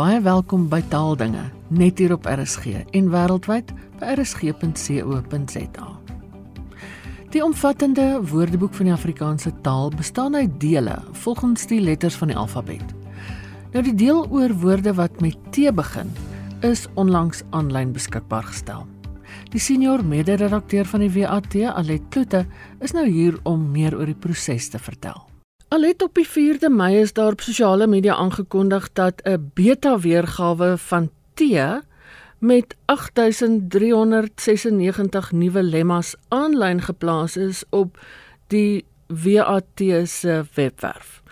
Baie welkom by Taaldinge net hier op RSG en wêreldwyd by rsg.co.za. Die omvattende Woordeboek van die Afrikaanse taal bestaan uit dele volgens die letters van die alfabet. Nou die deel oor woorde wat met T begin is onlangs aanlyn beskikbaar gestel. Die senior mede-redakteur van die WAT, Alet Kloete, is nou hier om meer oor die proses te vertel. Alet op die 4de Mei is daar op sosiale media aangekondig dat 'n beta weergawe van T met 8396 nuwe lemmas aanlyn geplaas is op die WAT se webwerf.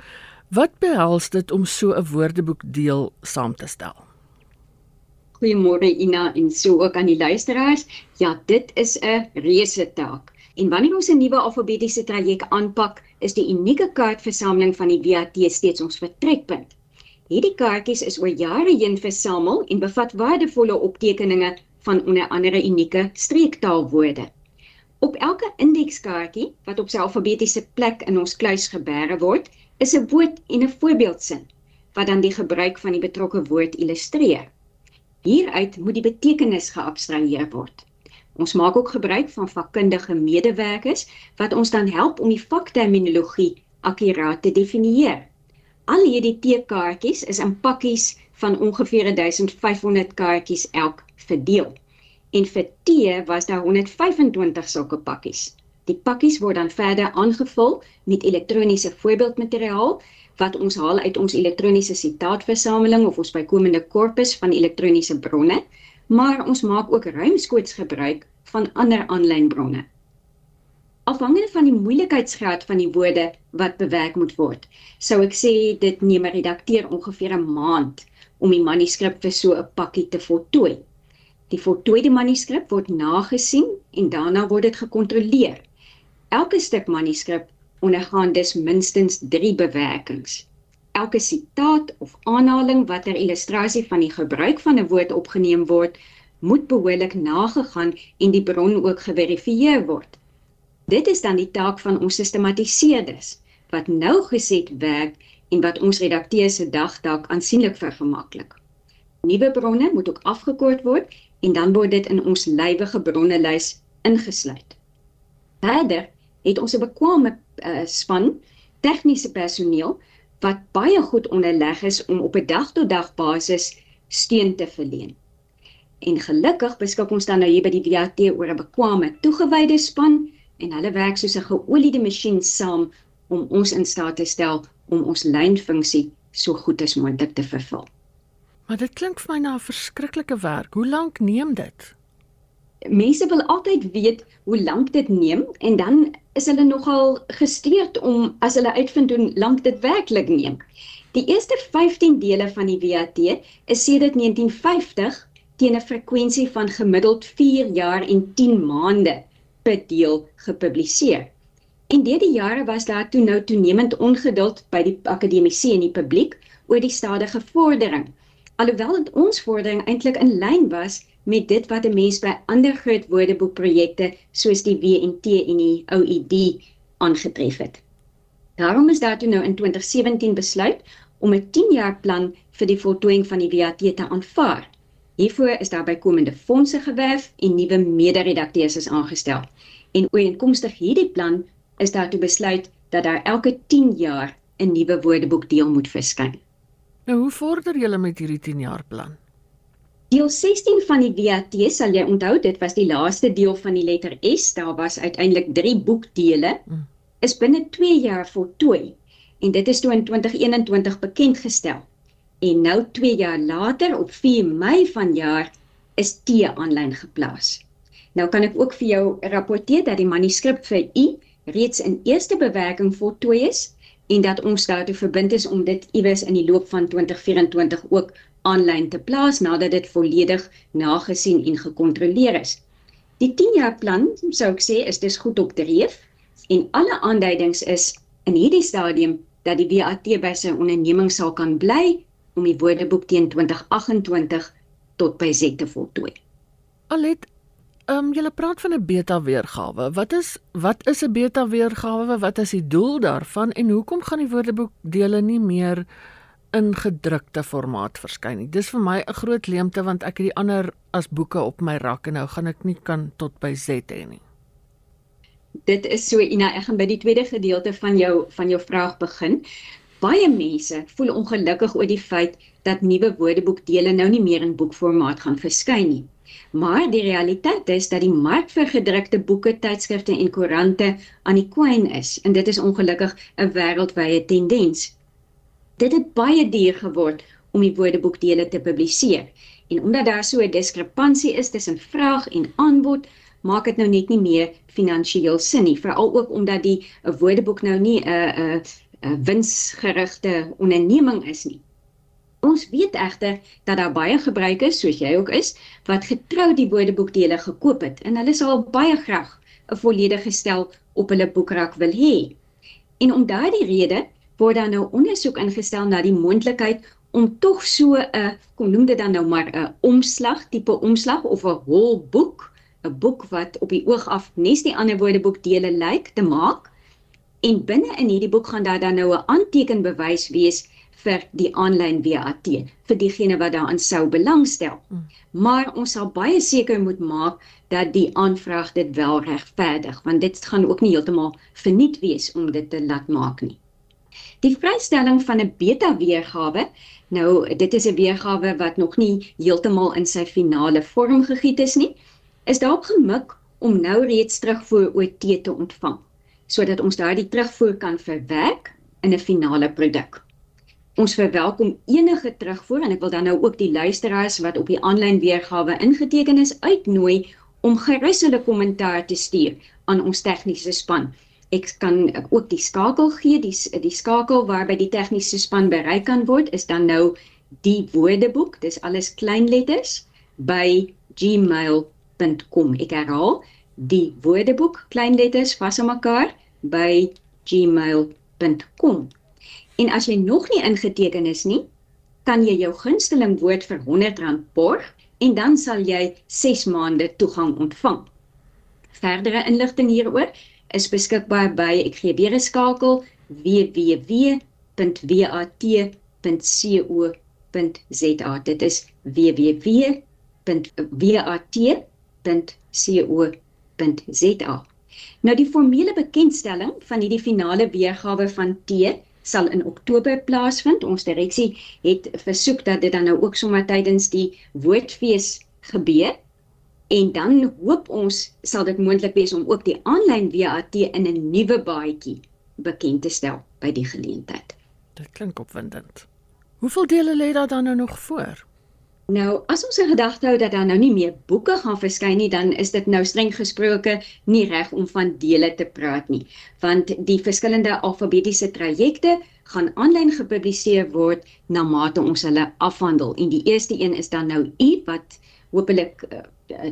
Wat behels dit om so 'n woordeboek deel saam te stel? Goeiemôre Ina en so ook aan die luisteraars. Ja, dit is 'n reuse taak. En wanneer ons 'n nuwe alfabetiese traject aanpak, is die unieke kaartversameling van die WAT steeds ons vertrekpunt. Hierdie kaartjies is oor jare heen versamel en bevat waardevolle optekeninge van onder andere unieke streektaalwoorde. Op elke indekskaartjie wat op sy alfabetiese plek in ons kluis geberre word, is 'n woord en 'n voorbeeldsin wat dan die gebruik van die betrokke woord illustreer. Hieruit moet die betekenis geabstraheer word. Ons maak ook gebruik van vakkundige medewerkers wat ons dan help om die vakterminologie akkuraat te definieer. Al hierdie teekaartjies is in pakkies van ongeveer 1500 kaartjies elk verdeel. En vir T was daar 125 sulke pakkies. Die pakkies word dan verder aangevul met elektroniese voorbeeldmateriaal wat ons haal uit ons elektroniese sitaatversameling of ons bykomende korpus van elektroniese bronne maar ons maak ook ruimskoots gebruik van ander aanlyn bronne. Afhangende van die moeilikheidsgraad van die woorde wat bewerk moet word, sou ek sê dit neem 'n redakteur ongeveer 'n maand om die manuskrip vir so 'n pakkie te voltooi. Die voltooide manuskrip word nagesien en daarna word dit gekontroleer. Elke stuk manuskrip ondergaan dus minstens 3 bewerkings elke sitaat of aanhaling wat ter illustrasie van die gebruik van 'n woord opgeneem word, moet behoorlik nagegaan en die bron ook geverifieer word. Dit is dan die taak van ons sistematiseerders wat nou geset werk en wat ons redakteurs se dag dalk aansienlik vergemaklik. Nuwe bronne moet ook afgekort word en dan word dit in ons lywige bronnelys ingesluit. Verder het ons 'n bekwame uh, span tegniese personeel wat baie goed onderleg is om op 'n dag-tot-dag basis steun te verleen. En gelukkig beskik ons dan nou hier by die WAT oor 'n bekwame, toegewyde span en hulle werk soos 'n geoliede masjien saam om ons in staat te stel om ons lynfunksie so goed as moontlik te vervul. Maar dit klink vir my na 'n verskriklike werk. Hoe lank neem dit? mense wil altyd weet hoe lank dit neem en dan is hulle nogal gesteurd om as hulle uitvind hoe lank dit werklik neem. Die eerste 15 dele van die WAT is sedert 1950 teen 'n frekwensie van gemiddeld 4 jaar en 10 maande per deel gepubliseer. En deur die jare was daar toe nou toenemend ongeduld by die akademici en die publiek oor die stadige vordering. Alhoewel dit ons vordering eintlik in lyn was met dit wat 'n mens by ander groot woordeboekprojekte soos die WNT en die OED aangetref het. Daarom is daar toe nou in 2017 besluit om 'n 10-jaar plan vir die voltooiing van die WAT te aanvaar. Hiervoor is daar bykomende fondse gewerf en nuwe mede-redakteurs is aangestel. En ooreenkomstig hierdie plan is daar toe besluit dat daar elke 10 jaar 'n nuwe woordeboek deel moet verskyn. Nou hoe vorder julle met hierdie 10-jaar plan? Deel 16 van die WAT sal jy onthou, dit was die laaste deel van die letter S. Daar was uiteindelik 3 boekdele. Hmm. Is binne 2 jaar voltooi en dit is toe in 2021 bekend gestel. En nou 2 jaar later op 4 Mei vanjaar is T aanlyn geplaas. Nou kan ek ook vir jou rapporteer dat die manuskrip vir U reeds in eerste bewerking voltooi is en dat ons daartoe verbind is om dit iewers in die loop van 2024 ook aanlyn te plaas nadat dit volledig nagesien en gekontroleer is. Die 10-jaar plan, sou ek sê, is dus goed op dreef en alle aanduidings is in hierdie stadium dat die WAT by sy onderneming sal kan bly om die woordeboek teen 2028 tot by Z te voltooi. Alet, ehm um, jy praat van 'n beta weergawe. Wat is wat is 'n beta weergawe? Wat is die doel daarvan en hoekom gaan die woordeboek dele nie meer in gedrukte formaat verskyn nie. Dis vir my 'n groot leemte want ek het die ander as boeke op my rak en nou gaan ek nie kan tot by Z hê nie. Dit is so Ina, ek gaan by die tweede gedeelte van jou van jou vraag begin. Baie mense voel ongelukkig oor die feit dat nuwe woordeboekdele nou nie meer in boekformaat gaan verskyn nie. Maar die realiteit is dat die mark vir gedrukte boeke, tydskrifte en koerante aan die kwyn is en dit is ongelukkig 'n wêreldwye tendens. Dit het baie duur geword om die woordeboekdele te publiseer. En omdat daar so 'n diskrepansie is tussen vraag en aanbod, maak dit nou net nie meer finansiëel sin nie, veral ook omdat die 'n woordeboek nou nie 'n 'n 'n winsgerigte onderneming is nie. Ons weet egter dat daar baie gebruikers soos jy ook is wat getrou die woordeboekdele gekoop het en hulle sal baie graag 'n volledige stel op hulle boekrak wil hê. En om daardie rede word daar nou ondersoek ingestel na die moontlikheid om tog so 'n kom noem dit dan nou maar 'n omslag tipe omslag of 'n hol boek 'n boek wat op die oog af nes die ander woordeboekdele lyk te maak en binne in hierdie boek gaan daar dan nou 'n aantekenbewys wees vir die aanlyn WAT vir diegene wat daaraan sou belangstel. Hmm. Maar ons sal baie seker moet maak dat die aanvraag dit wel regverdig want dit gaan ook nie heeltemal verniet wees om dit te laat maak nie. Die vrystelling van 'n beta weergawe, nou dit is 'n weergawe wat nog nie heeltemal in sy finale vorm gegiet is nie, is daarop gemik om nou reeds terugvoer OT te ontvang, sodat ons daardie terugvoer kan verwerk in 'n finale produk. Ons verwelkom enige terugvoer en ek wil dan nou ook die luisteraars wat op die aanlyn weergawe ingeteken is uitnooi om gerus hulle kommentaar te stuur aan ons tegniese span Ek kan ook die skakel gee, die die skakel waarby die tegniese span bereik kan word is dan nou die woordeboek, dis alles klein letters by gmail.com. Ek herhaal, die woordeboek klein letters vas aan mekaar by gmail.com. En as jy nog nie ingeteken is nie, kan jy jou gunsteling woord vir R100 borg en dan sal jy 6 maande toegang ontvang. Verdere inligting hieroor is beskikbaar by ek gee weer 'n skakel www.wat.co.za dit is www.wat.co.za nou die formele bekendstelling van hierdie finale weergawe van T sal in Oktober plaasvind. Ons direksie het versoek dat dit dan nou ook sommer tydens die woordfees gebeur En dan hoop ons sal dit moontlik wees om ook die aanlyn WAT in 'n nuwe baadjie bekend te stel by die geleentheid. Dit klink opwindend. Hoeveel dele lê daar dan nou nog voor? Nou, as ons in gedagte hou dat daar nou nie meer boeke gaan verskyn nie, dan is dit nou streng gesproke nie reg om van dele te praat nie, want die verskillende alfabetiese trajecte gaan aanlyn gepubliseer word na mate ons hulle afhandel. En die eerste een is dan nou U wat hopelik uh,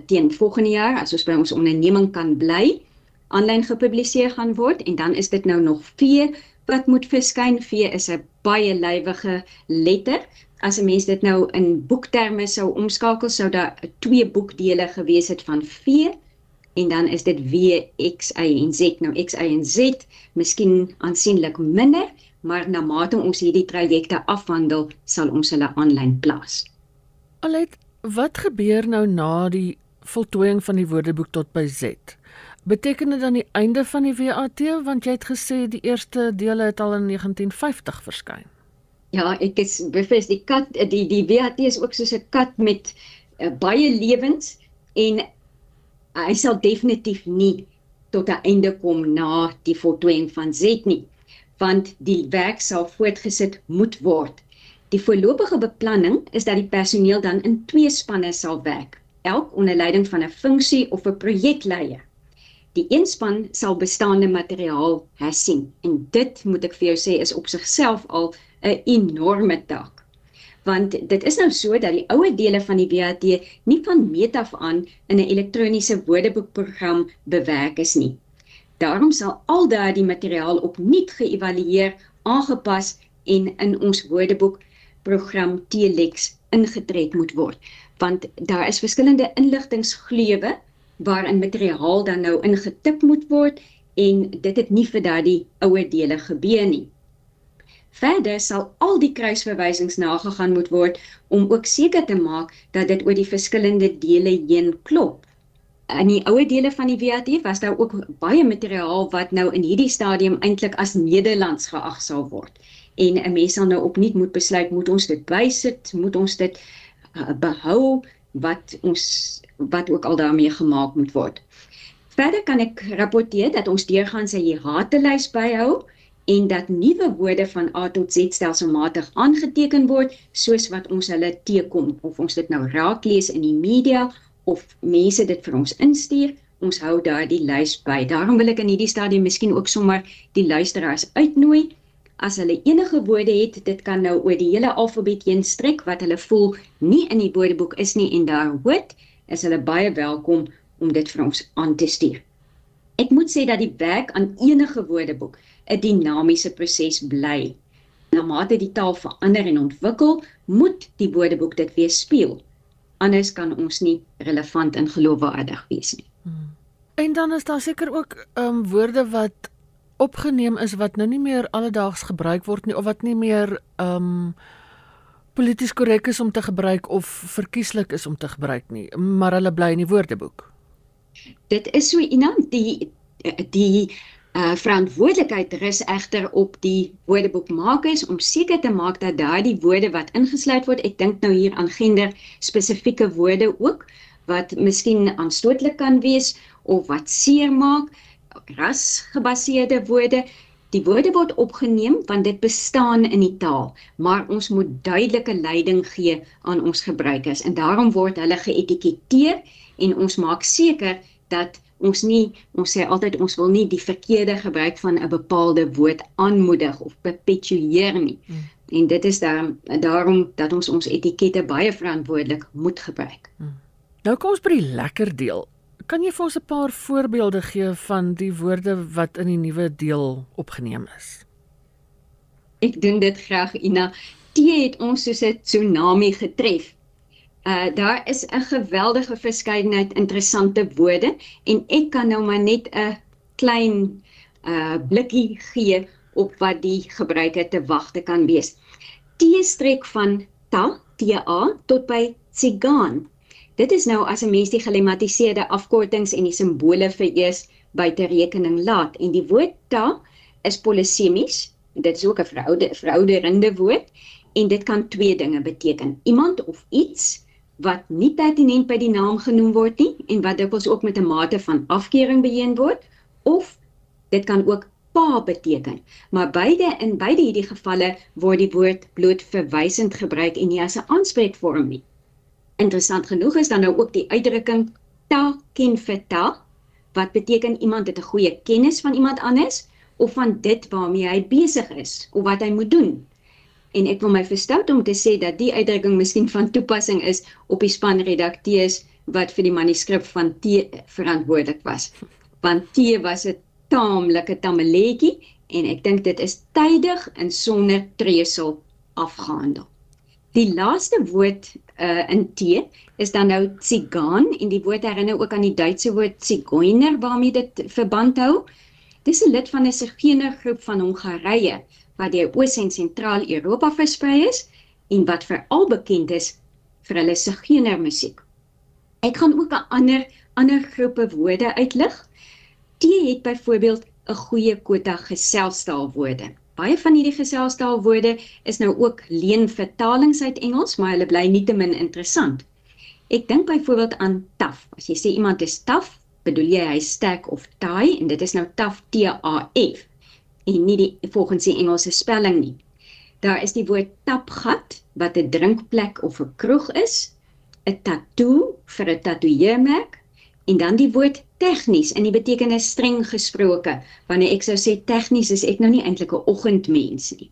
teen volgende jaar as ons by ons onderneming kan bly aanlyn gepubliseer gaan word en dan is dit nou nog V wat moet verskyn. V is 'n baie lywige letter. As 'n mens dit nou in boekterme sou omskakel, sou daar twee boekdele gewees het van V en dan is dit W X Y en Z. Nou X Y en Z miskien aansienlik minder, maar na mate ons hierdie trajecte afhandel, sal ons hulle aanlyn plaas. Allet Wat gebeur nou na die voltooiing van die woordeboek tot by Z? Beteken dit dan die einde van die WAT want jy het gesê die eerste dele het al in 1950 verskyn. Ja, ek is bevestig die kat die die WAT is ook soos 'n kat met uh, baie lewens en hy sal definitief nie tot 'n einde kom na die voltooiing van Z nie want die werk sal voortgesit moet word Die voorlopige beplanning is dat die personeel dan in twee spanne sal werk, elk onder leiding van 'n funksie of 'n projekleier. Die een span sal bestaande materiaal hersien en dit moet ek vir jou sê is op sigself al 'n enorme taak. Want dit is nou so dat die ouer dele van die WAT nie van meet af aan in 'n elektroniese woordeboekprogram bewerk is nie. Daarom sal al daardie materiaal opnuut geëvalueer, aangepas en in ons woordeboek program Telex ingetrek moet word want daar is verskillende inligtinggleuwe waarin materiaal dan nou ingetip moet word en dit het nie vir daardie ouer dele gebeur nie. Verder sal al die kruisverwysings nagegaan moet word om ook seker te maak dat dit oor die verskillende dele heen klop. In die ouer dele van die WAT was daar ook baie materiaal wat nou in hierdie stadium eintlik as Nederlands geag sal word. En 'n mens sal nou opnuut moet besluit moet ons dit bysit, moet ons dit uh, behou wat ons wat ook al daarmee gemaak moet word. Verder kan ek rapporteer dat ons deurgaan sy hierhatelys byhou en dat nuwe woorde van A tot Z stelselmatig aangeteken word soos wat ons hulle teekom of ons dit nou raak lees in die media of mense dit vir ons instuur ons hou daardie lys by daarom wil ek in hierdie stadium miskien ook sommer die luisteraars uitnooi as hulle enige woorde het dit kan nou oor die hele alfabet heen strek wat hulle voel nie in die woordeboek is nie en daar hoort is hulle baie welkom om dit vir ons aan te stuur ek moet sê dat die werk aan enige woordeboek 'n dinamiese proses bly. Na mate die taal verander en ontwikkel, moet die woordeboek dit weer speel. Anders kan ons nie relevant en geloofwaardig wees nie. Hmm. En dan is daar seker ook ehm um, woorde wat opgeneem is wat nou nie meer alledaags gebruik word nie of wat nie meer ehm um, polities korrek is om te gebruik of verkieslik is om te gebruik nie, maar hulle bly in die woordeboek. Dit is so iemand die die uh, verantwoordelikheid rus egter op die woordeboekmakers om seker te maak dat daardie woorde wat ingesluit word, ek dink nou hier aan gender spesifieke woorde ook wat miskien aanstootlik kan wees of wat seermaak, rasgebaseerde woorde, die woorde word opgeneem want dit bestaan in die taal, maar ons moet duidelike leiding gee aan ons gebruikers en daarom word hulle geetiketeer en ons maak seker dat ons nie ons sê altyd ons wil nie die verkeerde gebruik van 'n bepaalde woord aanmoedig of perpetueer nie. Hmm. En dit is daarom daarom dat ons ons etikette baie verantwoordelik moet gebruik. Hmm. Nou kom ons by die lekker deel. Kan jy vir ons 'n paar voorbeelde gee van die woorde wat in die nuwe deel opgeneem is? Ek doen dit graag Ina. Dit het ons soos 'n tsunami getref. Uh daar is 'n geweldige verskeidenheid interessante woorde en ek kan nou maar net 'n klein uh blikkie gee op wat die gebruiker te wagte kan wees. T-strek van ta, ta tot by tsigaan. Dit is nou as 'n mens die gelematiseerde afkortings en die simbole vir eers buite rekening laat en die woord ta is polisemies. Dit is ook 'n veroude verouderende woord en dit kan twee dinge beteken. Iemand of iets wat nie pertinent by die naam genoem word nie en wat dikwels ook met 'n mate van afkeuring beheen word of dit kan ook pa beteken maar beide in beide hierdie gevalle word die woord bloot verwysend gebruik en nie as 'n aanspreekvorm nie interessant genoeg is dan nou ook die uitdrukking ta ken vir ta wat beteken iemand het 'n goeie kennis van iemand anders of van dit waarmee hy besig is of wat hy moet doen en ek wil my verstout om te sê dat die uitdrukking miskien van toepassing is op die spanredakteurs wat vir die manuskrip van T verantwoordelik was. Want T was 'n taamlike tamaletjie en ek dink dit is tydig en sonder tresel afgehandel. Die laaste woord uh, in T is dan nou tsigaan en die woord herinner ook aan die Duitse woord zigeuner waarmee dit verband hou. Dis 'n lid van 'n sigeuner groep van Hongarye wat deur Oos- en Sentraal-Europa versprei is en wat veral bekend is vir hulle sigeuner musiek. Ek gaan ook 'n ander ander groepe woorde uitlig. T het byvoorbeeld 'n goeie kwota geselstaalwoorde. Baie van hierdie geselstaalwoorde is nou ook leenvertalings uit Engels, maar hulle bly nietemin interessant. Ek dink byvoorbeeld aan tough. As jy sê iemand is tough, bedoel jy hy sterk of taai en dit is nou tough T A F en nie die volgens die Engelse spelling nie. Daar is die woord tapgat wat 'n drinkplek of 'n kroeg is, 'n tattoo vir 'n tatoeëermerk en dan die woord tegnies in die betekenis streng gesproke. Wanneer ek sou sê tegnies is ek nou nie eintlik 'n oggendmens nie.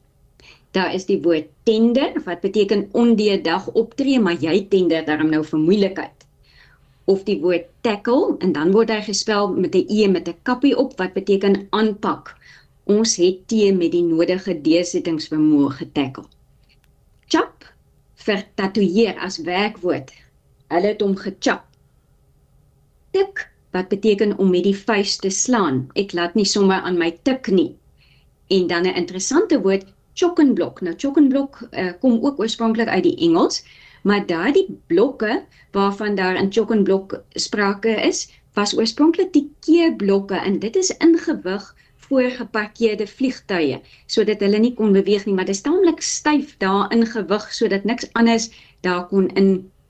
Daar is die woord tender wat beteken ondeedag optree, maar jy tender daarom nou vir moeilikheid. Of die woord tackle en dan word hy gespel met 'n e met 'n kappie op wat beteken aanpak ons het tee met die nodige deursettingsvermoë getackle. Chop vir tatoeëer as werkwoord. Hulle het hom gechop. Tik wat beteken om met die vuis te slaan. Ek laat nie sommer aan my tik nie. En dan 'n interessante woord chock-and-block. Nou chock-and-block uh, kom ook oorspronklik uit die Engels, maar daardie blokke waarvan daar in chock-and-block sprake is, was oorspronklik die keerblokke en dit is ingewig voorgeparkeerde vliegtuie sodat hulle nie kon beweeg nie, maar dit is taamlik styf daar ingewig sodat niks anders daar kon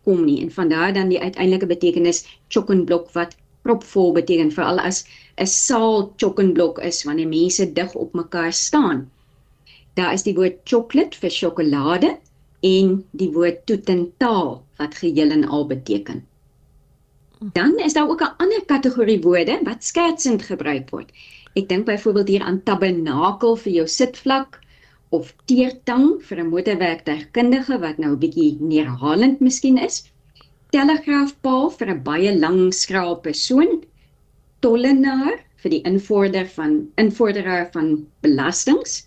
inkom nie. En van daar dan die uiteindelike betekenis chock-and-block wat propvol beteken veral as 'n saal chock-and-block is wanneer mense dig op mekaar staan. Daar is die woord chocolate vir sjokolade en die woord toetentaal wat geheel en al beteken. Dan is daar ook 'n ander kategorie woorde wat skertsend gebruik word. Ek dink byvoorbeeld hier aan tabernakel vir jou sitvlak of teertang vir 'n motorwerktuigkundige wat nou 'n bietjie neerhalend miskien is. Telegraafpaal vir 'n baie lang skraal persoon. Tollenaar vir die invorder van invorderaar van belastings.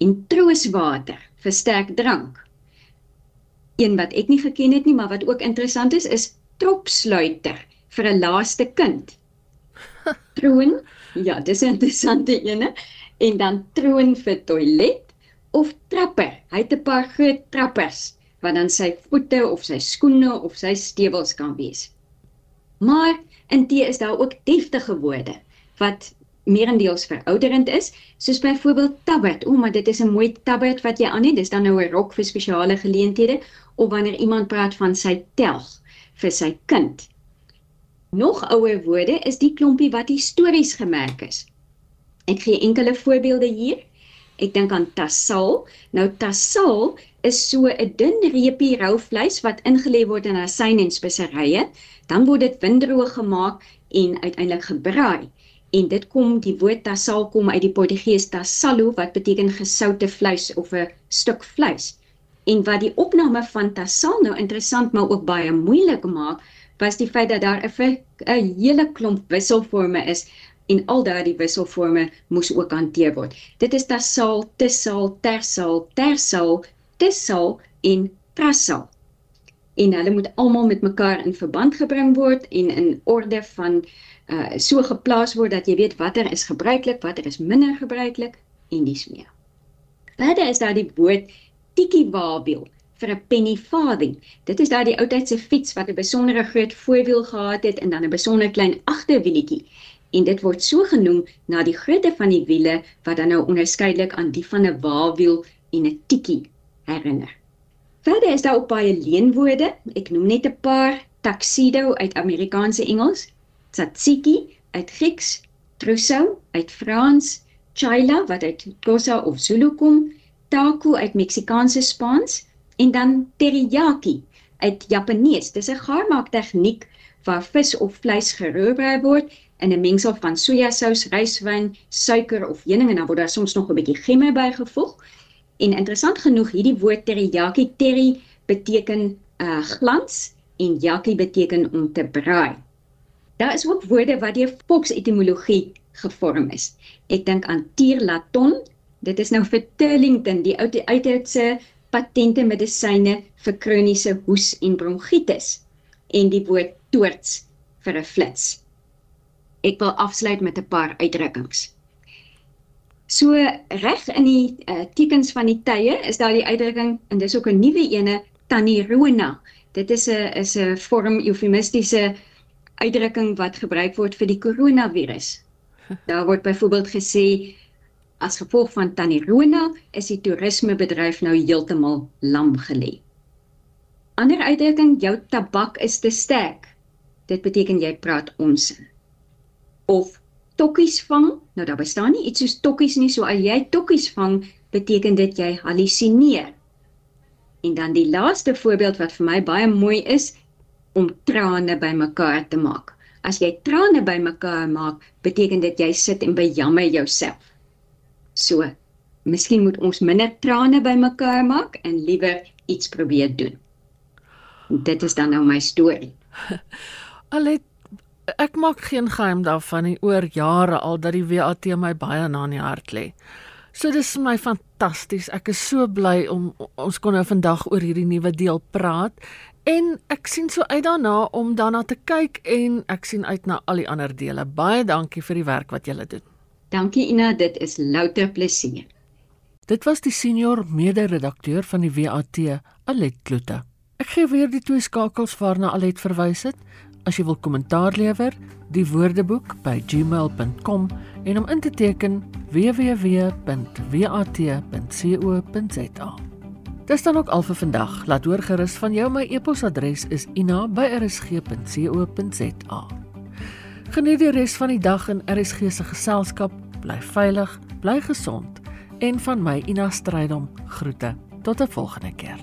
En trooswater vir sterk drank. Een wat ek nie geken het nie, maar wat ook interessant is, is tropsluiter vir 'n laaste kind. Troon, ja, dis 'n interessante ene. En dan troon vir toilet of trapper. Hy het 'n paar groot trappers wat dan sy voete of sy skoene of sy stewels kan wees. Maar in die is daar ook deftige woorde wat meerendeels verouderend is, soos byvoorbeeld tabbert. O, maar dit is 'n mooi tabbert wat jy aan het. Dis dan nou 'n rok vir spesiale geleenthede of wanneer iemand praat van sy telg vir sy kind. Nog ouer woorde is die klompie wat histories gemerk is. Ek gee enkele voorbeelde hier. Ek dink aan tassal. Nou tassal is so 'n dun reepie rou vleis wat ingelê word in asyn en speserye, dan word dit windroog gemaak en uiteindelik gebraai. En dit kom die woord tassal kom uit die Portugees tassalo wat beteken gesoute vleis of 'n stuk vleis. En wat die opname van Tassal nou interessant maar ook baie moeilik maak, was die feit dat daar 'n 'n hele klomp wisselforme is en al daardie wisselforme moes ook hanteer word. Dit is Tassal, Tissal, Tersal, Tersal, Tissal en Trassal. En hulle moet almal met mekaar in verband gebring word en in orde van uh so geplaas word dat jy weet watter is gebruiklik, watter is minder gebruiklik en dis meer. Verder is daar die woord tikkie wabiel vir 'n penny farthing. Dit is daai oudtydse fiets wat 'n besondere groot voorwiel gehad het en dan 'n besonder klein agterwieletjie. En dit word so genoem na die grootte van die wiele wat dan nou onderskeidelik aan die van 'n wabiel en 'n tikkie herinner. Verder is daar ook baie leenwoorde. Ek noem net 'n paar. Tuxedo uit Amerikaanse Engels, tzatziki uit Grieks, trousseau uit Frans, chaila wat uit Xhosa of Zulu kom, taco uit Meksikaanse Spaans en dan teriyaki uit Japanees. Dis 'n gaarmaak tegniek waar vis of vleis geroer word in 'n mengsel van sojasous, ryswyn, suiker of heuning en dan word daar soms nog 'n bietjie gemmer bygevoeg. En interessant genoeg, hierdie woord teriyaki, teri beteken uh glans en yaki beteken om te braai. Daar is ook woorde wat deur volksetimologie gevorm is. Ek dink aan tierlaton Dit is nou vir Turlington, die ou uitheidse patente medisyne vir kroniese hoes en bronkietis en die woord toorts vir 'n flits. Ek wil afsluit met 'n paar uitdrukkings. So reg in die uh, tekens van die tye is daar die uitdrukking en dis ook 'n nuwe ene tanirona. Dit is 'n is 'n vorm eufemistiese uitdrukking wat gebruik word vir die koronavirus. Daar word byvoorbeeld gesê As gevolg van Tannie Rona is die toerismebedryf nou heeltemal lam gelê. Ander uitdrukking, jou tabak is te sterk. Dit beteken jy praat onsin. Of tokkies vang, nou daar bestaan nie iets soos tokkies nie, so as jy tokkies vang, beteken dit jy halusineer. En dan die laaste voorbeeld wat vir my baie mooi is om trane bymekaar te maak. As jy trane bymekaar maak, beteken dit jy sit en bejammer jouself. So, miskien moet ons minder trane bymekaar maak en liewer iets probeer doen. Dit is dan nou my storie. Alet ek maak geen geheim daarvan nie oor jare al dat die WAT my baie na in die hart lê. So dis vir my fantasties. Ek is so bly om ons kon nou vandag oor hierdie nuwe deel praat en ek sien so uit daarna om daarna te kyk en ek sien uit na al die ander dele. Baie dankie vir die werk wat julle doen. Dankie Ina, dit is louter plesier. Dit was die senior mede-redakteur van die WAT, Alet Kloete. Ek gee weer die twee skakels waarna Alet verwys het. As jy wil kommentaar lewer, die woordeboek by gmail.com en om in te teken www.wat.co.za. Dis dan ook al vir vandag. Laat hoor gerus van jou. My e-posadres is ina@rsg.co.za. Geniet die res van die dag in RSG se geselskap. Bly veilig, bly gesond en van my Ina Strydom groete. Tot 'n volgende keer.